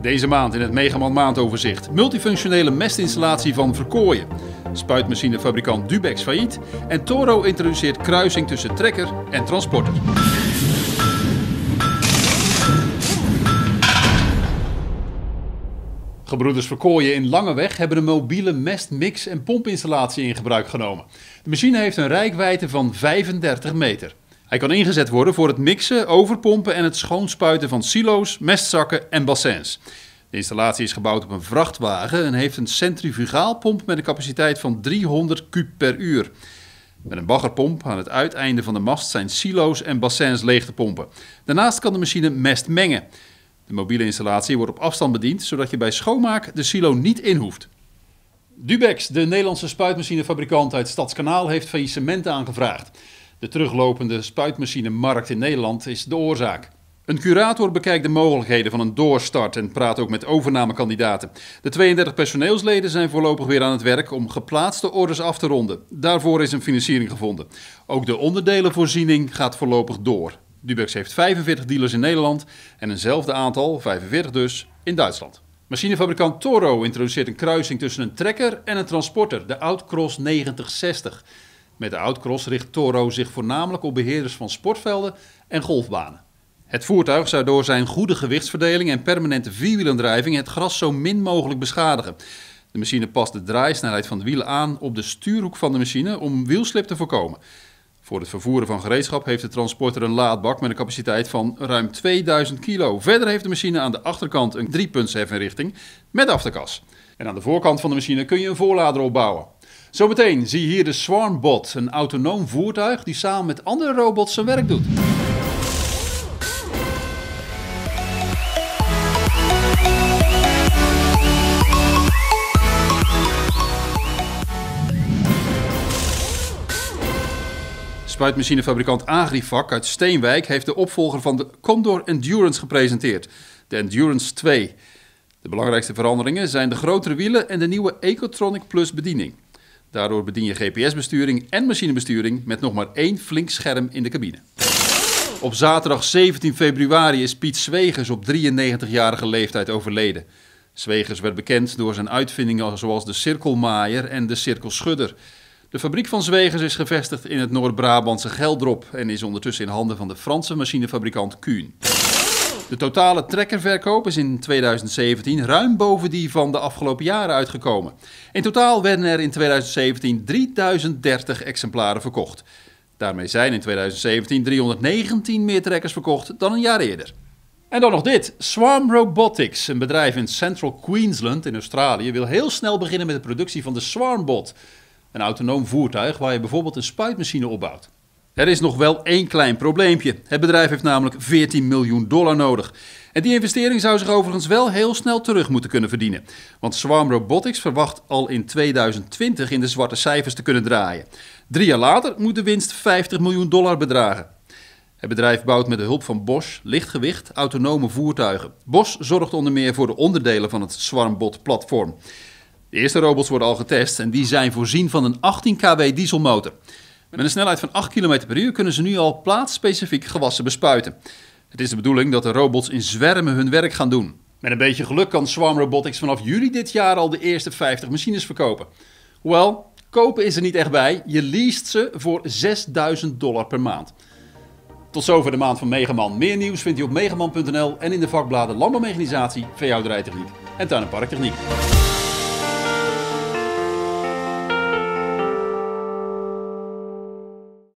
Deze maand in het Megaman maandoverzicht. Multifunctionele mestinstallatie van Verkooyen. Spuitmachinefabrikant Dubex failliet. En Toro introduceert kruising tussen trekker en transporter. Gebroeders Verkooyen in Langeweg hebben een mobiele mest, mix en pompinstallatie in gebruik genomen. De machine heeft een rijkwijde van 35 meter. Hij kan ingezet worden voor het mixen, overpompen en het schoonspuiten van silo's, mestzakken en bassins. De installatie is gebouwd op een vrachtwagen en heeft een centrifugaalpomp met een capaciteit van 300 kub per uur. Met een baggerpomp aan het uiteinde van de mast zijn silo's en bassins leeg te pompen. Daarnaast kan de machine mest mengen. De mobiele installatie wordt op afstand bediend, zodat je bij schoonmaak de silo niet in hoeft. Dubex, de Nederlandse spuitmachinefabrikant uit Stadskanaal, heeft faillissement aangevraagd. De teruglopende spuitmachinemarkt in Nederland is de oorzaak. Een curator bekijkt de mogelijkheden van een doorstart en praat ook met overnamekandidaten. De 32 personeelsleden zijn voorlopig weer aan het werk om geplaatste orders af te ronden. Daarvoor is een financiering gevonden. Ook de onderdelenvoorziening gaat voorlopig door. Dubex heeft 45 dealers in Nederland en eenzelfde aantal, 45 dus, in Duitsland. Machinefabrikant Toro introduceert een kruising tussen een trekker en een transporter, de Outcross 9060. Met de Outcross richt Toro zich voornamelijk op beheerders van sportvelden en golfbanen. Het voertuig zou door zijn goede gewichtsverdeling en permanente vierwielendrijving het gras zo min mogelijk beschadigen. De machine past de draaisnelheid van de wielen aan op de stuurhoek van de machine om wielslip te voorkomen. Voor het vervoeren van gereedschap heeft de transporter een laadbak met een capaciteit van ruim 2000 kilo. Verder heeft de machine aan de achterkant een driepuntsheffenrichting met afterkas. En aan de voorkant van de machine kun je een voorlader opbouwen. Zometeen zie je hier de Swarmbot, een autonoom voertuig die samen met andere robots zijn werk doet. Spuitmachinefabrikant Agrifac uit Steenwijk heeft de opvolger van de Condor Endurance gepresenteerd, de Endurance 2. De belangrijkste veranderingen zijn de grotere wielen en de nieuwe Ecotronic Plus bediening. Daardoor bedien je GPS-besturing en machinebesturing met nog maar één flink scherm in de cabine. Op zaterdag 17 februari is Piet Zwegers op 93-jarige leeftijd overleden. Zwegers werd bekend door zijn uitvindingen zoals de cirkelmaaier en de cirkelschudder. De fabriek van Zwegers is gevestigd in het Noord-Brabantse Geldrop en is ondertussen in handen van de Franse machinefabrikant Kuhn. De totale trekkerverkoop is in 2017 ruim boven die van de afgelopen jaren uitgekomen. In totaal werden er in 2017 3030 exemplaren verkocht. Daarmee zijn in 2017 319 meer trekkers verkocht dan een jaar eerder. En dan nog dit. Swarm Robotics, een bedrijf in Central Queensland in Australië, wil heel snel beginnen met de productie van de Swarmbot. Een autonoom voertuig waar je bijvoorbeeld een spuitmachine opbouwt. Er is nog wel één klein probleempje. Het bedrijf heeft namelijk 14 miljoen dollar nodig. En die investering zou zich overigens wel heel snel terug moeten kunnen verdienen. Want Swarm Robotics verwacht al in 2020 in de zwarte cijfers te kunnen draaien. Drie jaar later moet de winst 50 miljoen dollar bedragen. Het bedrijf bouwt met de hulp van Bosch lichtgewicht autonome voertuigen. Bosch zorgt onder meer voor de onderdelen van het Swarmbot-platform. De eerste robots worden al getest en die zijn voorzien van een 18 kW dieselmotor. Met een snelheid van 8 km per uur kunnen ze nu al plaatsspecifiek gewassen bespuiten. Het is de bedoeling dat de robots in zwermen hun werk gaan doen. Met een beetje geluk kan Swarm Robotics vanaf juli dit jaar al de eerste 50 machines verkopen. Hoewel, kopen is er niet echt bij. Je leest ze voor 6000 dollar per maand. Tot zover de maand van Megaman. Meer nieuws vindt u op megaman.nl en in de vakbladen Landbouwmechanisatie, Veehouderijtechniek en Tuin- en Parktechniek.